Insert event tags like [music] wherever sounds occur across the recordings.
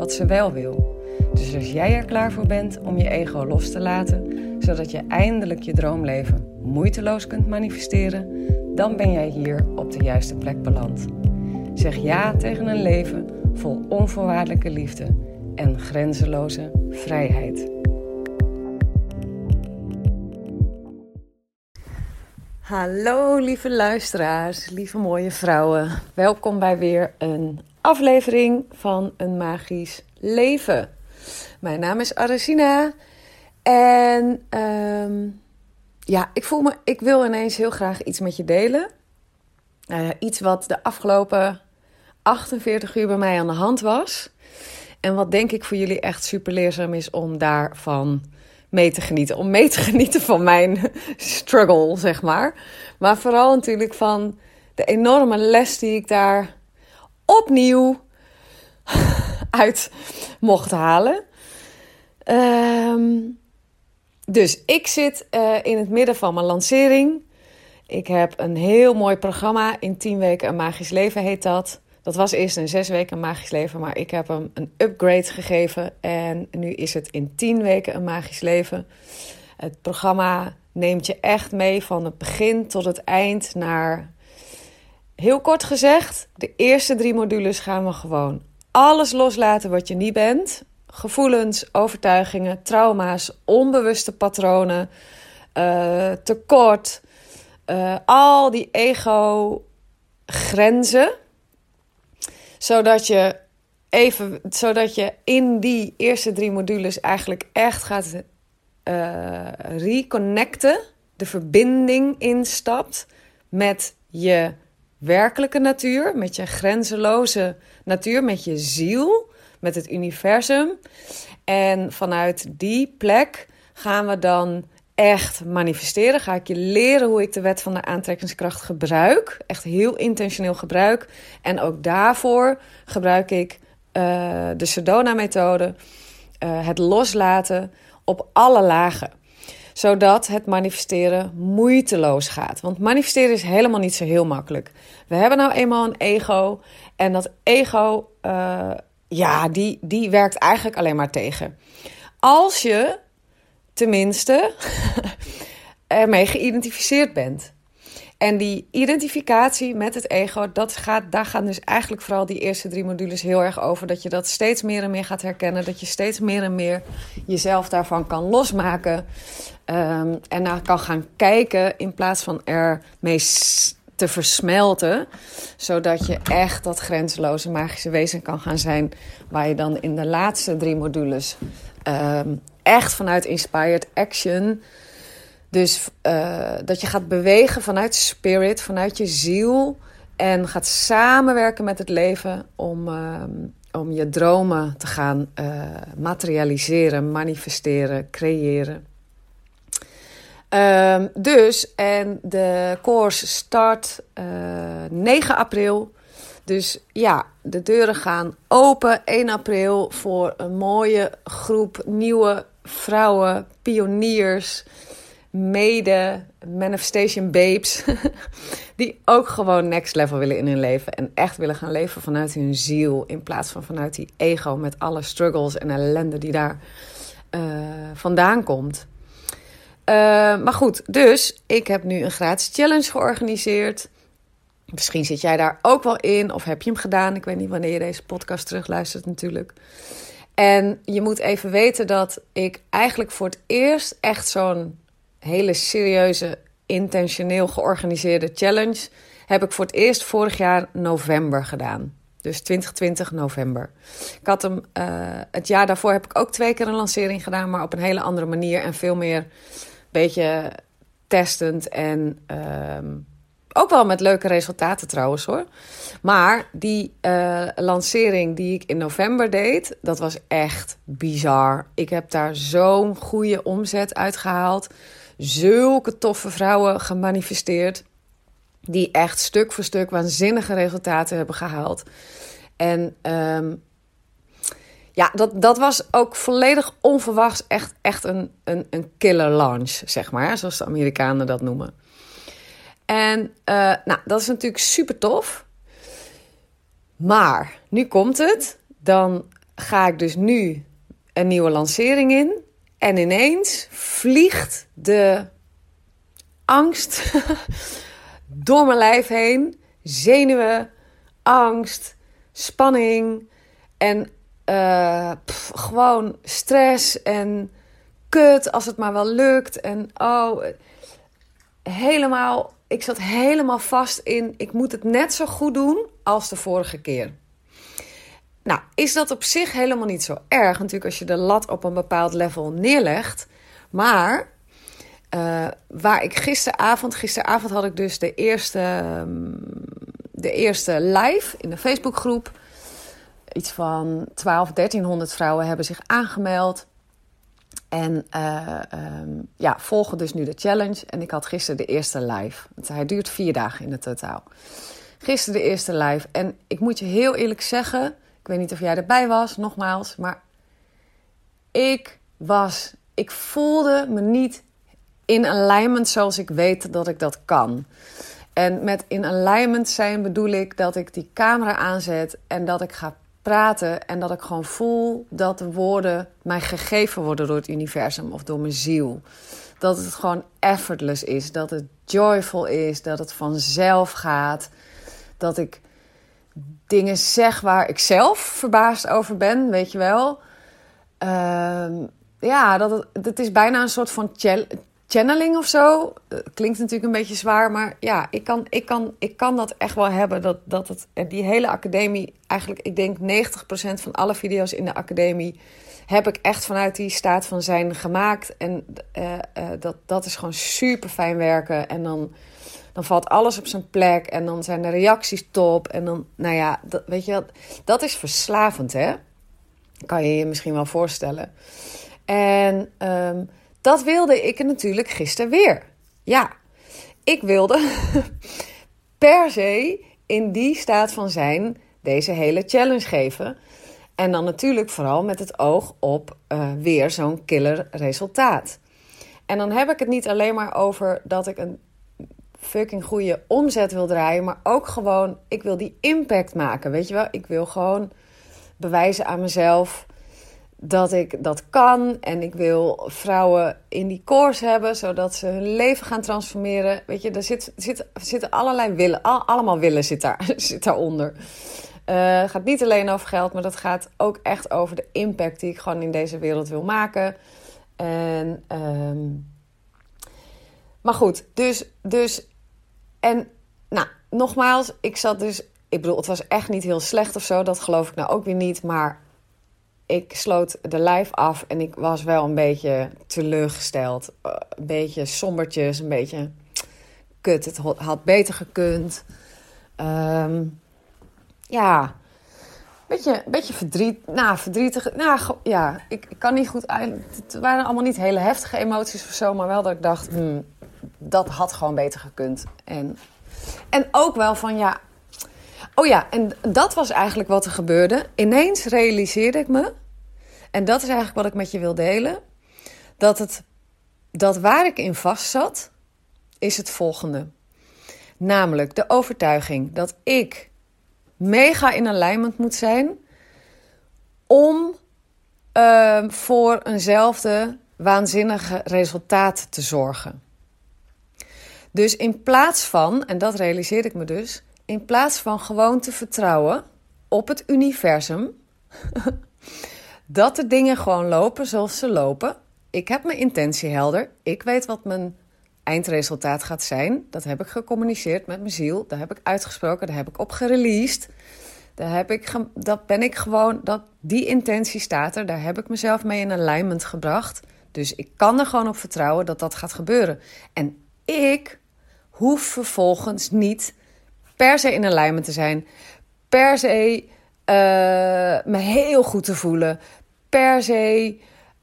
wat ze wel wil. Dus als jij er klaar voor bent om je ego los te laten, zodat je eindelijk je droomleven moeiteloos kunt manifesteren, dan ben jij hier op de juiste plek beland. Zeg ja tegen een leven vol onvoorwaardelijke liefde en grenzeloze vrijheid. Hallo lieve luisteraars, lieve mooie vrouwen. Welkom bij weer een aflevering van Een Magisch Leven. Mijn naam is Aresina en ehm, ja, ik voel me, ik wil ineens heel graag iets met je delen. Uh, iets wat de afgelopen 48 uur bij mij aan de hand was. En wat denk ik voor jullie echt super leerzaam is om daarvan mee te genieten. Om mee te [laughs] genieten van mijn struggle, zeg maar. Maar vooral natuurlijk van de enorme les die ik daar opnieuw uit mocht halen. Ehm, dus ik zit uh, in het midden van mijn lancering. Ik heb een heel mooi programma. In 10 weken een magisch leven heet dat. Dat was eerst een zes weken een magisch leven, maar ik heb hem een upgrade gegeven. En nu is het in 10 weken een magisch leven. Het programma neemt je echt mee van het begin tot het eind naar Heel kort gezegd, de eerste drie modules gaan we gewoon alles loslaten wat je niet bent. Gevoelens, overtuigingen, trauma's, onbewuste patronen, uh, tekort, uh, al die ego-grenzen. Zodat je even, zodat je in die eerste drie modules eigenlijk echt gaat uh, reconnecten, de verbinding instapt met je werkelijke natuur, met je grenzeloze natuur, met je ziel, met het universum. En vanuit die plek gaan we dan echt manifesteren. Ga ik je leren hoe ik de wet van de aantrekkingskracht gebruik. Echt heel intentioneel gebruik. En ook daarvoor gebruik ik uh, de Sedona-methode. Uh, het loslaten op alle lagen zodat het manifesteren moeiteloos gaat. Want manifesteren is helemaal niet zo heel makkelijk. We hebben nou eenmaal een ego. En dat ego, uh, ja, die, die werkt eigenlijk alleen maar tegen. Als je tenminste [laughs] ermee geïdentificeerd bent. En die identificatie met het ego, dat gaat, daar gaan dus eigenlijk vooral die eerste drie modules heel erg over. Dat je dat steeds meer en meer gaat herkennen. Dat je steeds meer en meer jezelf daarvan kan losmaken. Um, en naar kan gaan kijken in plaats van ermee te versmelten. Zodat je echt dat grenzeloze magische wezen kan gaan zijn. Waar je dan in de laatste drie modules um, echt vanuit Inspired Action dus uh, dat je gaat bewegen vanuit spirit, vanuit je ziel. En gaat samenwerken met het leven om, uh, om je dromen te gaan uh, materialiseren, manifesteren, creëren. Um, dus, en de course start 9 april. Dus ja, de deuren gaan open 1 april voor een mooie groep nieuwe vrouwen, pioniers mede manifestation babes. [laughs] die ook gewoon next level willen in hun leven. En echt willen gaan leven vanuit hun ziel. In plaats van vanuit die ego met alle struggles en ellende die daar uh, vandaan komt. Uh, maar goed, dus ik heb nu een gratis challenge georganiseerd. Misschien zit jij daar ook wel in of heb je hem gedaan. Ik weet niet wanneer je deze podcast terugluistert natuurlijk. En je moet even weten dat ik eigenlijk voor het eerst echt zo'n hele serieuze, intentioneel georganiseerde challenge heb ik voor het eerst vorig jaar november gedaan. Dus 2020 november. Ik had hem, uh, het jaar daarvoor heb ik ook twee keer een lancering gedaan, maar op een hele andere manier en veel meer beetje testend en um, Ook wel met leuke resultaten trouwens hoor. Maar die uh, lancering die ik in november deed, dat was echt bizar. Ik heb daar zo'n goede omzet uitgehaald. Zulke toffe vrouwen gemanifesteerd. Die echt stuk voor stuk waanzinnige resultaten hebben gehaald. En um, ja, dat, dat was ook volledig onverwachts echt, echt een, een, een killer launch, zeg maar. Zoals de Amerikanen dat noemen. En uh, nou, dat is natuurlijk super tof. Maar nu komt het. Dan ga ik dus nu een nieuwe lancering in. En ineens vliegt de angst [laughs] door mijn lijf heen. Zenuwen, angst, spanning. En uh, gewoon stress en kut als het maar wel lukt. En oh, helemaal, ik zat helemaal vast in, ik moet het net zo goed doen als de vorige keer. Nou, is dat op zich helemaal niet zo erg, natuurlijk als je de lat op een bepaald level neerlegt. Maar uh, waar ik gisteravond, gisteravond had ik dus de eerste, ehm, de eerste live in de Facebookgroep iets van 12, 1300 vrouwen hebben zich aangemeld. En uh, um, ja, volgen dus nu de challenge. En ik had gisteren de eerste live. Hij duurt vier dagen in het totaal. Gisteren de eerste live. En ik moet je heel eerlijk zeggen. Ik weet niet of jij erbij was, nogmaals. Maar ik was. Ik voelde me niet in alignment zoals ik weet dat ik dat kan. En met in alignment zijn bedoel ik dat ik die camera aanzet en dat ik ga praten en dat ik gewoon voel dat de woorden mij gegeven worden door het universum of door mijn ziel. Dat het gewoon effortless is, dat het joyful is, dat het vanzelf gaat. Dat ik dingen zeg waar ik zelf verbaasd over ben, weet je wel. Uh, ja, dat het, is bijna een soort van channeling of zo. Eh, klinkt natuurlijk een beetje zwaar, maar ja, ik kan, ik kan, ik kan dat echt wel hebben. Dat, dat het, die hele academie, eigenlijk, ik denk 90% van alle video's in de academie heb ik echt vanuit die staat van zijn gemaakt. En uh, uh, dat, dat is gewoon super fijn werken. En dan, dan valt alles op zijn plek. En dan zijn de reacties top. En dan, nou ja, dat, weet je, dat, dat is verslavend, hè? Kan je je misschien wel voorstellen. En um, dat wilde ik natuurlijk gisteren weer. Ja, ik wilde [laughs] per se in die staat van zijn deze hele challenge geven. En dan natuurlijk vooral met het oog op uh, weer zo'n killer resultaat. En dan heb ik het niet alleen maar over dat ik een fucking goede omzet wil draaien, maar ook gewoon, ik wil die impact maken. Weet je wel, ik wil gewoon bewijzen aan mezelf dat ik dat kan. En ik wil vrouwen in die course hebben, zodat ze hun leven gaan transformeren. Weet je, er, zit, zit, zitten allerlei willen. Al, allemaal willen zit, daar, [laughs] zit daaronder. Het gaat niet alleen over geld, maar dat gaat ook echt over de impact die ik gewoon in deze wereld wil maken. En, um, maar goed, dus, dus. En nou, nogmaals, ik zat dus. Ik bedoel, het was echt niet heel slecht of zo. Dat geloof ik nou ook weer niet. Maar ik sloot de live af en ik was wel een beetje teleurgesteld. Eh, een beetje sombertjes, een beetje kut. Het had beter gekund. Um, ja, beetje, beetje verdriet, nou, verdrietig. Nou, ja, ik, kan niet goed. Het waren allemaal niet hele heftige emoties of zo, maar wel dat ik dacht, hmm, dat had gewoon beter gekund. En, en ook wel van ja. Oh ja, en dat was eigenlijk wat er gebeurde. Ineens realiseerde ik me en dat is eigenlijk wat ik met je wil delen. Dat, het, dat waar ik in vast zat, is het volgende. Namelijk de overtuiging dat ik mega in alignment moet zijn om uh, voor eenzelfde waanzinnige resultaat te zorgen. Dus in plaats van, en dat realiseer ik me dus, in plaats van gewoon te vertrouwen op het universum, [laughs] dat de dingen gewoon lopen zoals ze lopen. Ik heb mijn intentie helder. Ik weet wat mijn eindresultaat gaat zijn. Dat heb ik gecommuniceerd met mijn ziel. Daar heb ik uitgesproken. Daar heb ik op gereleased. Daar heb ik dat ben ik gewoon. Dat, die intentie staat er. Daar heb ik mezelf mee in alignment gebracht. Dus ik kan er gewoon op vertrouwen dat dat gaat gebeuren. En ik hoef vervolgens niet per se in alignment te zijn, per se uh, me heel goed te voelen, per se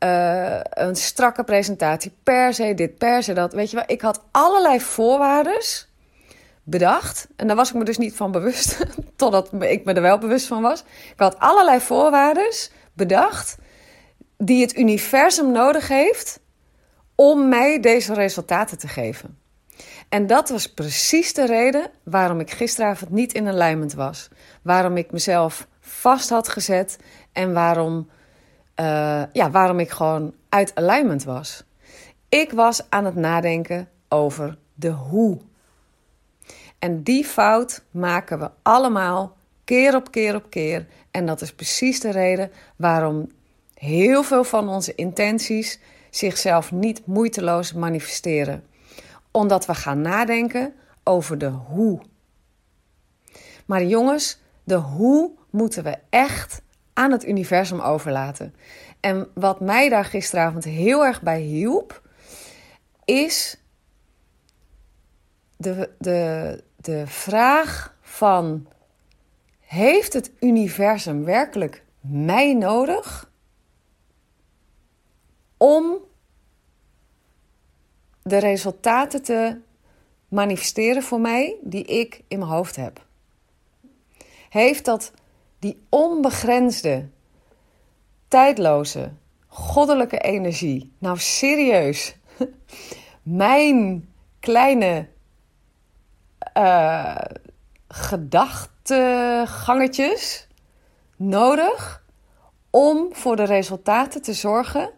uh, een strakke presentatie, per se dit, per se dat. Weet je wel, ik had allerlei voorwaarden bedacht. En daar was ik me dus niet van bewust, [laughs] totdat ik me er wel bewust van was. Ik had allerlei voorwaarden bedacht die het universum nodig heeft om mij deze resultaten te geven. En dat was precies de reden waarom ik gisteravond niet in alignment was. Waarom ik mezelf vast had gezet en waarom, uh, ja, waarom ik gewoon uit alignment was. Ik was aan het nadenken over de hoe. En die fout maken we allemaal keer op keer op keer. En dat is precies de reden waarom heel veel van onze intenties zichzelf niet moeiteloos manifesteren. Omdat we gaan nadenken over de hoe. Maar jongens, de hoe moeten we echt aan het universum overlaten. En wat mij daar gisteravond heel erg bij hielp, is de, de, de vraag van: heeft het universum werkelijk mij nodig om de resultaten te manifesteren voor mij die ik in mijn hoofd heb? Heeft dat die onbegrensde, tijdloze, goddelijke energie, nou serieus, [laughs] mijn kleine uh, gedachtegangetjes nodig om voor de resultaten te zorgen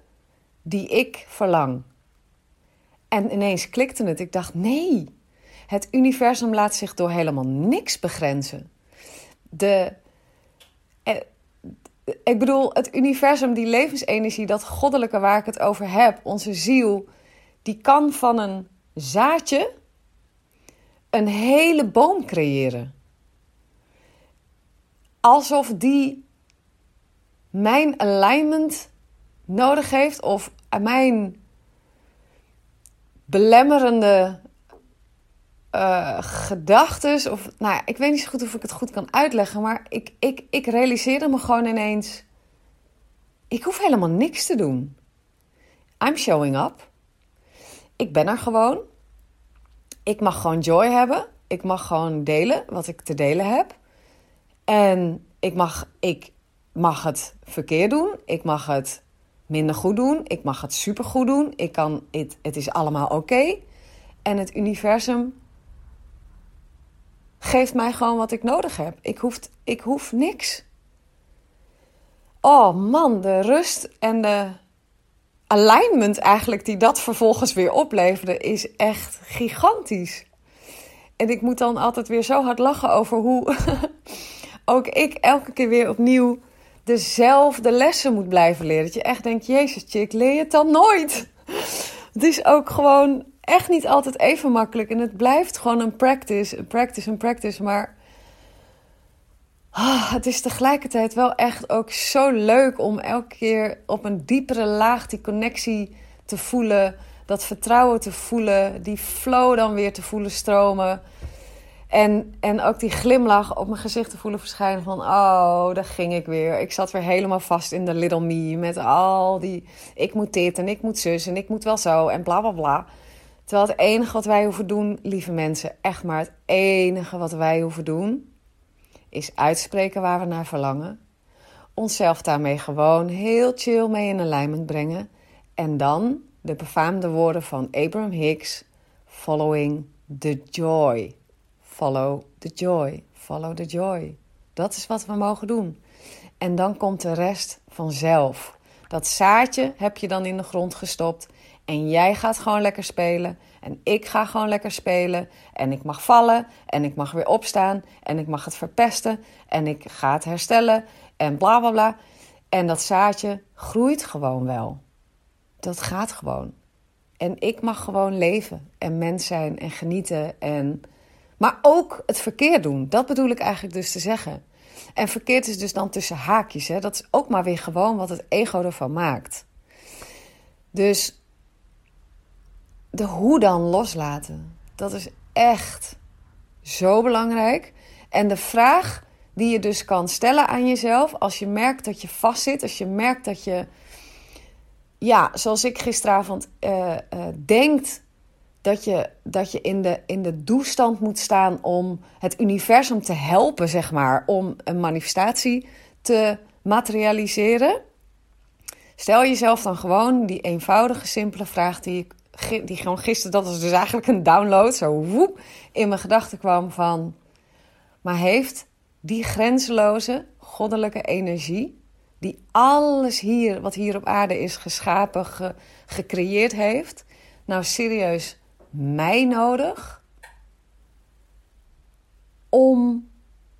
die ik verlang. En ineens klikte het. Ik dacht: nee, het universum laat zich door helemaal niks begrenzen. De, eh, ik bedoel, het universum, die levensenergie, dat goddelijke waar ik het over heb, onze ziel, die kan van een zaadje een hele boom creëren. Alsof die mijn alignment nodig heeft of mijn belemmerende uh, gedachten. Of nou, ik weet niet zo goed of ik het goed kan uitleggen, maar ik, ik, ik realiseerde me gewoon ineens: ik hoef helemaal niks te doen. I'm showing up. Ik ben er gewoon ik mag gewoon joy hebben. Ik mag gewoon delen wat ik te delen heb. En ik mag, ik mag het verkeerd doen. Ik mag het minder goed doen. Ik mag het supergoed doen. Ik kan, het, het is allemaal oké. En het universum geeft mij gewoon wat ik nodig heb. Ik hoef, ik hoef niks. Oh man, de rust en de alignment eigenlijk die dat vervolgens weer opleverde, is echt gigantisch. En ik moet dan altijd weer zo hard lachen over hoe [laughs] ook ik elke keer weer opnieuw dezelfde lessen moet blijven leren. Dat je echt denkt, jezus chick, leer je het dan nooit? Het is ook gewoon echt niet altijd even makkelijk. En het blijft gewoon een practice, een practice, een practice. Maar Ah, het is tegelijkertijd wel echt ook zo leuk om elke keer op een diepere laag die connectie te voelen. Dat vertrouwen te voelen. Die flow dan weer te voelen stromen. En, en ook die glimlach op mijn gezicht te voelen verschijnen van... oh, daar ging ik weer. Ik zat weer helemaal vast in de little me. Met al die... ik moet dit en ik moet zus en ik moet wel zo en bla bla bla. Terwijl het enige wat wij hoeven doen, lieve mensen... echt maar het enige wat wij hoeven doen is uitspreken waar we naar verlangen. Onszelf daarmee gewoon heel chill mee in alignment brengen. En dan de befaamde woorden van Abraham Hicks: Following the joy. Follow the joy. Follow the joy. Dat is wat we mogen doen. En dan komt de rest vanzelf. Dat zaadje heb je dan in de grond gestopt. En jij gaat gewoon lekker spelen. En ik ga gewoon lekker spelen. En ik mag vallen. En ik mag weer opstaan. En ik mag het verpesten. En ik ga het herstellen. En bla bla bla. En dat zaadje groeit gewoon wel. Dat gaat gewoon. En ik mag gewoon leven. En mens zijn. En genieten. En... Maar ook het verkeer doen. Dat bedoel ik eigenlijk dus te zeggen. En verkeerd is dus dan tussen haakjes. Hè? Dat is ook maar weer gewoon wat het ego ervan maakt. Dus de hoe dan loslaten. Dat is echt zo belangrijk. En de vraag die je dus kan stellen aan jezelf als je merkt dat je vastzit, als je merkt dat je, ja, zoals ik gisteravond uh, denkt dat je, dat je in, de, in de doestand moet staan om het universum te helpen, zeg maar, om een manifestatie te materialiseren. Stel jezelf dan gewoon die eenvoudige, simpele vraag die ik die gewoon gisteren, dat was dus eigenlijk een download, zo woep, in mijn gedachten kwam van, maar heeft die grenzeloze goddelijke energie, die alles hier, wat hier op aarde is geschapen, gecreëerd heeft, nou serieus mij nodig om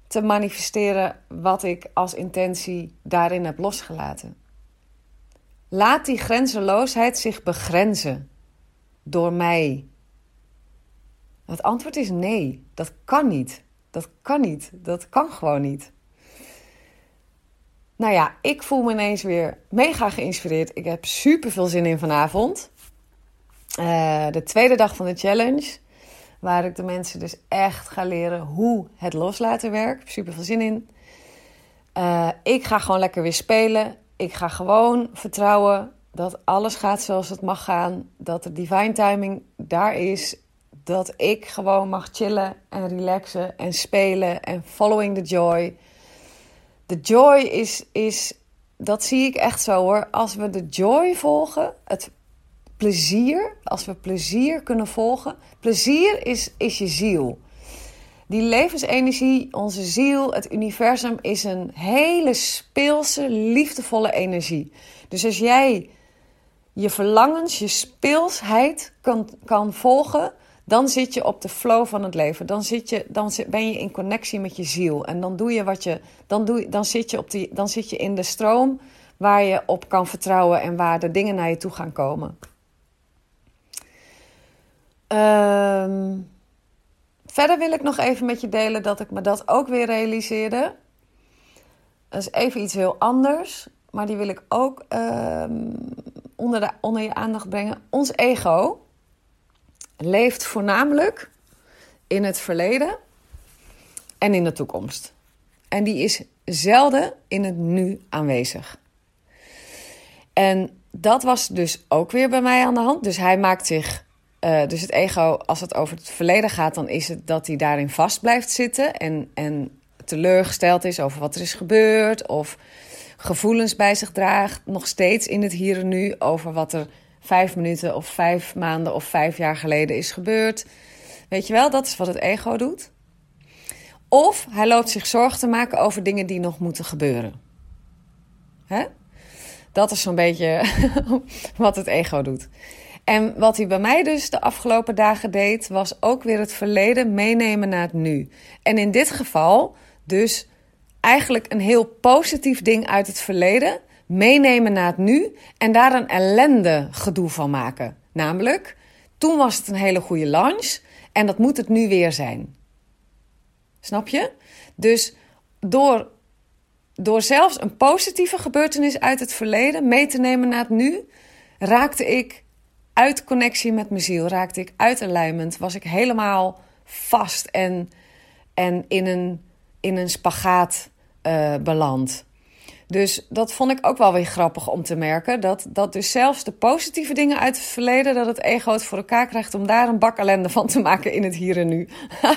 te manifesteren wat ik als intentie daarin heb losgelaten. Laat die grenzeloosheid zich begrenzen door mij. Het antwoord is nee, dat kan niet. Dat kan niet. Dat kan gewoon niet. Nou ja, ik voel me ineens weer mega geïnspireerd. Ik heb super veel zin in vanavond. Uh, de tweede dag van de challenge. Waar ik de mensen dus echt ga leren hoe het loslaten werkt. Super veel zin in. Uh, ik ga gewoon lekker weer spelen. Ik ga gewoon vertrouwen dat alles gaat zoals het mag gaan. Dat de divine timing daar is. Dat ik gewoon mag chillen en relaxen en spelen en following the joy. De joy is, is, dat zie ik echt zo hoor. Als we de joy volgen, het plezier, als we plezier kunnen volgen. Plezier is, is je ziel. Die levensenergie, onze ziel, het universum is een hele speelse, liefdevolle energie. Dus als jij je verlangens, je speelsheid kan, kan volgen, dan zit je op de flow van het leven. Dan, zit je, dan ben je in connectie met je ziel. En dan doe je wat je. Dan, doe, dan, zit je op die, dan zit je in de stroom waar je op kan vertrouwen en waar de dingen naar je toe gaan komen. Ehm, verder wil ik nog even met je delen dat ik me dat ook weer realiseerde. Dat is even iets heel anders, maar die wil ik ook ehm, onder, de, onder je aandacht brengen. Ons ego leeft voornamelijk in het verleden en in de toekomst. En die is zelden in het nu aanwezig. En dat was dus ook weer bij mij aan de hand. Dus hij maakt zich. Uh, dus het ego, als het over het verleden gaat, dan is het dat hij daarin vast blijft zitten. En, en teleurgesteld is over wat er is gebeurd. Of gevoelens bij zich draagt, nog steeds in het hier en nu, over wat er vijf minuten of vijf maanden of vijf jaar geleden is gebeurd. Weet je wel, dat is wat het ego doet. Of hij loopt zich zorgen te maken over dingen die nog moeten gebeuren. Hè? Dat is zo'n beetje [laughs] wat het ego doet. En wat hij bij mij dus de afgelopen dagen deed, was ook weer het verleden meenemen naar het nu. En in dit geval dus eigenlijk een heel positief ding uit het verleden meenemen naar het nu en daar een ellende gedoe van maken. Namelijk, toen was het een hele goede lunch en dat moet het nu weer zijn. Snap je? Dus door, door zelfs een positieve gebeurtenis uit het verleden mee te nemen naar het nu, raakte ik uit connectie met mijn ziel, raakte ik uit alignment, was ik helemaal vast en, en in een in een spagaat uh, beland. Dus dat vond ik ook wel weer grappig om te merken. Dat, dat dus zelfs de positieve dingen uit het verleden, dat het ego het voor elkaar krijgt om daar een bak ellende van te maken in het hier en nu.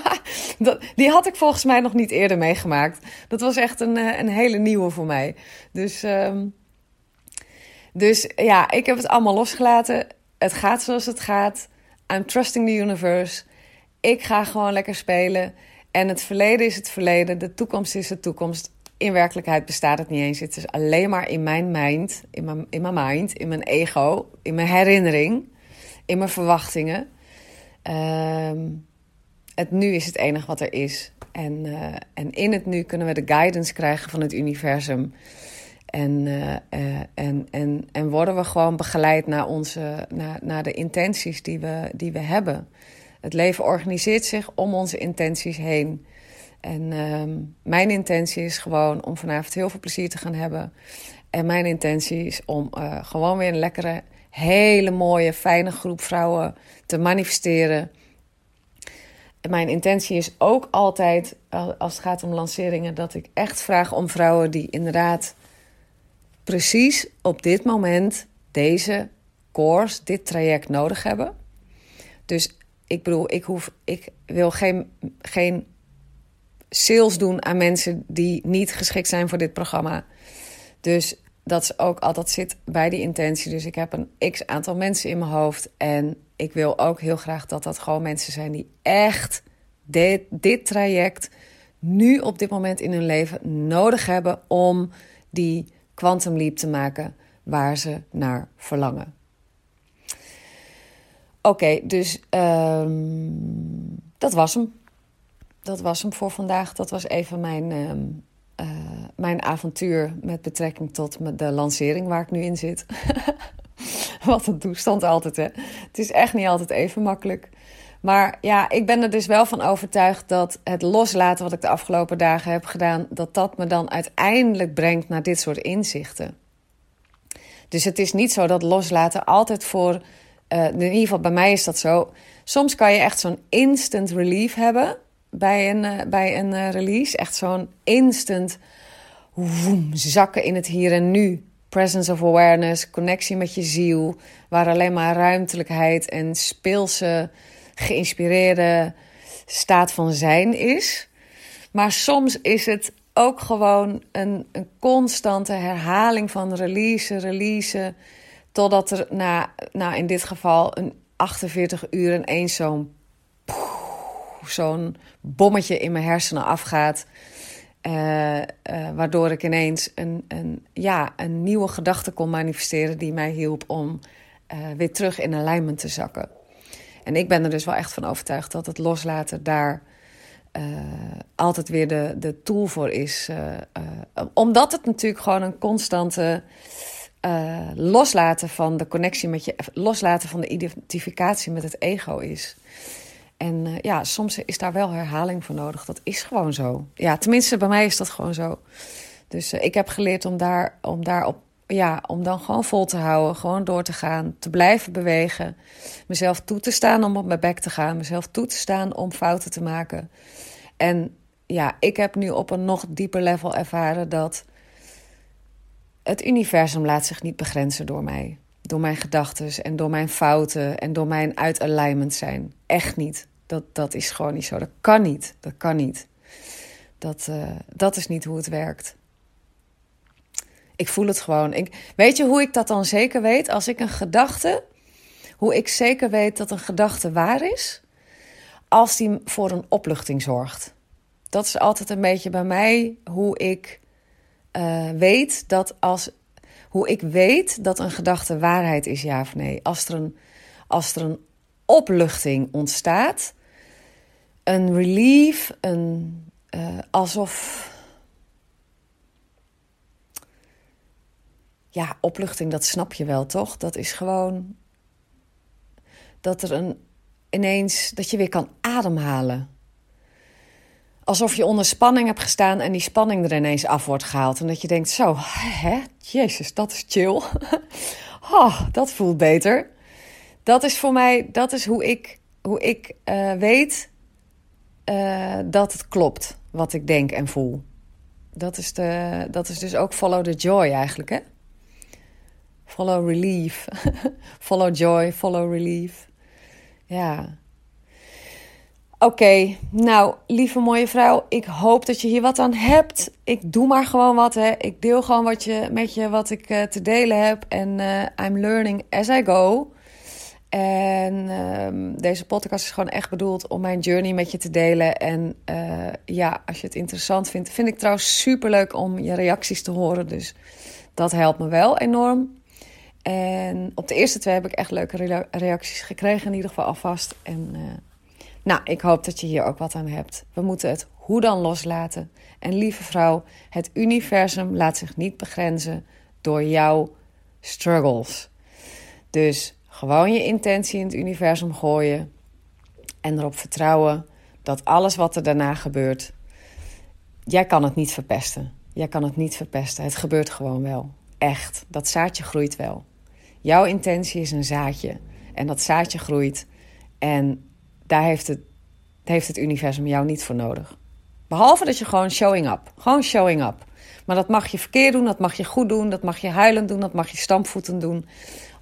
[laughs] dat, die had ik volgens mij nog niet eerder meegemaakt. Dat was echt een, eh, een hele nieuwe voor mij. Dus, um, dus ja, ik heb het allemaal losgelaten. Het gaat zoals het gaat. I'm trusting the universe. Ik ga gewoon lekker spelen. En het verleden is het verleden, de toekomst is de toekomst. In werkelijkheid bestaat het niet eens. Het is alleen maar in mijn mind, in mijn, in mijn mind, in mijn ego, in mijn herinnering, in mijn verwachtingen. Uh, het nu is het enige wat er is. En, uh, en in het nu kunnen we de guidance krijgen van het universum. En, uh, en, en, en worden we gewoon begeleid naar, onze, naar, naar de intenties die we, die we hebben. Het leven organiseert zich om onze intenties heen. En uh, mijn intentie is gewoon om vanavond heel veel plezier te gaan hebben. En mijn intentie is om uh, gewoon weer een lekkere, hele mooie, fijne groep vrouwen te manifesteren. mijn intentie is ook altijd, als het gaat om lanceringen, dat ik echt vraag om vrouwen die inderdaad precies op dit moment deze course, dit traject nodig hebben. Dus ik bedoel, ik, hoef, ik wil geen, geen sales doen aan mensen die niet geschikt zijn voor dit programma. Dus dat is ook altijd zit bij die intentie. Dus ik heb een x aantal mensen in mijn hoofd. En ik wil ook heel graag dat dat gewoon mensen zijn die echt dit, dit traject nu op dit moment in hun leven nodig hebben om die quantum leap te maken waar ze naar verlangen. Oké, dus um, dat was hem. Dat was hem voor vandaag. Dat was even mijn, um, uh, mijn avontuur met betrekking tot de lancering waar ik nu in zit. [laughs] Wat een toestand altijd, hè? Het is echt niet altijd even makkelijk. Maar ja, ik ben er dus wel van overtuigd dat het loslaten wat ik de afgelopen dagen heb gedaan, dat dat me dan uiteindelijk brengt naar dit soort inzichten. Dus het is niet zo dat loslaten altijd voor, uh, in ieder geval bij mij is dat zo. Soms kan je echt zo'n instant relief hebben bij een, uh, bij een uh, release. Echt zo'n instant woem, zakken in het hier en nu. Presence of awareness, connectie met je ziel, waar alleen maar ruimtelijkheid en speelse geïnspireerde staat van zijn is. Maar soms is het ook gewoon een, een constante herhaling van release, release. Totdat er na, nou in dit geval een 48 uur en één zo'n zo'n bommetje in mijn hersenen afgaat. Uh, uh, waardoor ik ineens een, een, ja, een nieuwe gedachte kon manifesteren die mij hielp om uh, weer terug in alignment te zakken. En ik ben er dus wel echt van overtuigd dat het loslaten daar uh, altijd weer de, de tool voor is. Uh, uh, omdat het natuurlijk gewoon een constante loslaten van de connectie met je, loslaten van de identificatie met het ego is. En ja, soms is daar wel herhaling voor nodig. Dat is gewoon zo. Ja, tenminste, bij mij is dat gewoon zo. Dus ik heb geleerd om daar, om daar op ja, om dan gewoon vol te houden, gewoon door te gaan, te blijven bewegen. Mezelf toe te staan om op mijn bek te gaan, mezelf toe te staan om fouten te maken. En ja, ik heb nu op een nog dieper level ervaren dat het universum laat zich niet begrenzen door mij. Door mijn gedachten en door mijn fouten en door mijn uit alignment zijn. Echt niet. Dat, dat is gewoon niet zo. Dat kan niet. Dat kan niet. Dat, uh, dat is niet hoe het werkt. Ik voel het gewoon. Ik, weet je hoe ik dat dan zeker weet? Als ik een gedachte, hoe ik zeker weet dat een gedachte waar is, als die voor een opluchting zorgt. Dat is altijd een beetje bij mij hoe ik uh, weet dat als. Hoe ik weet dat een gedachte waarheid is, ja of nee. Als er een, als er een opluchting ontstaat, een relief, een, uh, alsof ja, opluchting, dat snap je wel, toch? Dat is gewoon dat er een ineens dat je weer kan ademhalen. Alsof je onder spanning hebt gestaan en die spanning er ineens af wordt gehaald. En dat je denkt: zo, hè, Jezus, dat is chill. [laughs] oh, dat voelt beter. Dat is voor mij, dat is hoe ik, hoe ik uh, weet uh, dat het klopt wat ik denk en voel. Dat is, de, dat is dus ook follow the joy eigenlijk, hè? Follow relief. [laughs] follow joy, follow relief. Ja. Oké, nou, lieve mooie vrouw, ik hoop dat je hier wat aan hebt. Ik doe maar gewoon wat, hè. Ik deel gewoon wat je, met je wat ik uh, te delen heb. En uh, I'm learning as I go. En uh, deze podcast is gewoon echt bedoeld om mijn journey met je te delen. En uh, ja, als je het interessant vindt, vind ik trouwens super leuk om je reacties te horen. Dus dat helpt me wel enorm. En op de eerste twee heb ik echt leuke reacties gekregen, in ieder geval alvast. En uh, nou, ik hoop dat je hier ook wat aan hebt. We moeten het hoe dan loslaten. En lieve vrouw, het universum laat zich niet begrenzen door jouw struggles. Dus gewoon je intentie in het universum gooien en erop vertrouwen dat alles wat er daarna gebeurt, jij kan het niet verpesten. Jij kan het niet verpesten. Het gebeurt gewoon wel. Echt. Dat zaadje groeit wel. Jouw intentie is een zaadje. En dat zaadje groeit. En daar heeft het heeft het universum jou niet voor nodig. Behalve dat je gewoon showing up. Gewoon showing up. Maar dat mag je verkeerd doen, dat mag je goed doen, dat mag je huilend doen, dat mag je stampvoeten doen.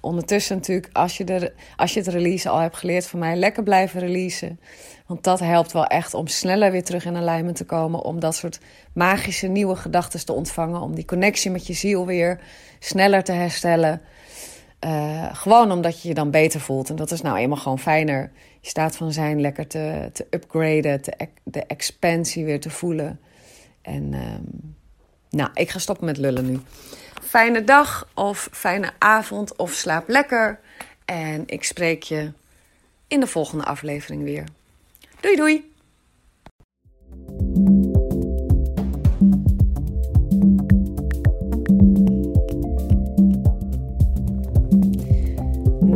Ondertussen natuurlijk, als je, als je het release al hebt geleerd van mij, lekker blijven releasen. Want dat helpt wel echt om sneller weer terug in alignment te komen. Om dat soort magische nieuwe gedachten te ontvangen. Om die connectie met je ziel weer sneller te herstellen. Uh, gewoon omdat je je dan beter voelt. En dat is nou eenmaal gewoon fijner. Je staat van zijn lekker te, te upgraden, de expansie weer te voelen. En um, nou, ik ga stoppen met lullen nu. Fijne dag of fijne avond of slaap lekker. En ik spreek je in de volgende aflevering weer. Doei doei!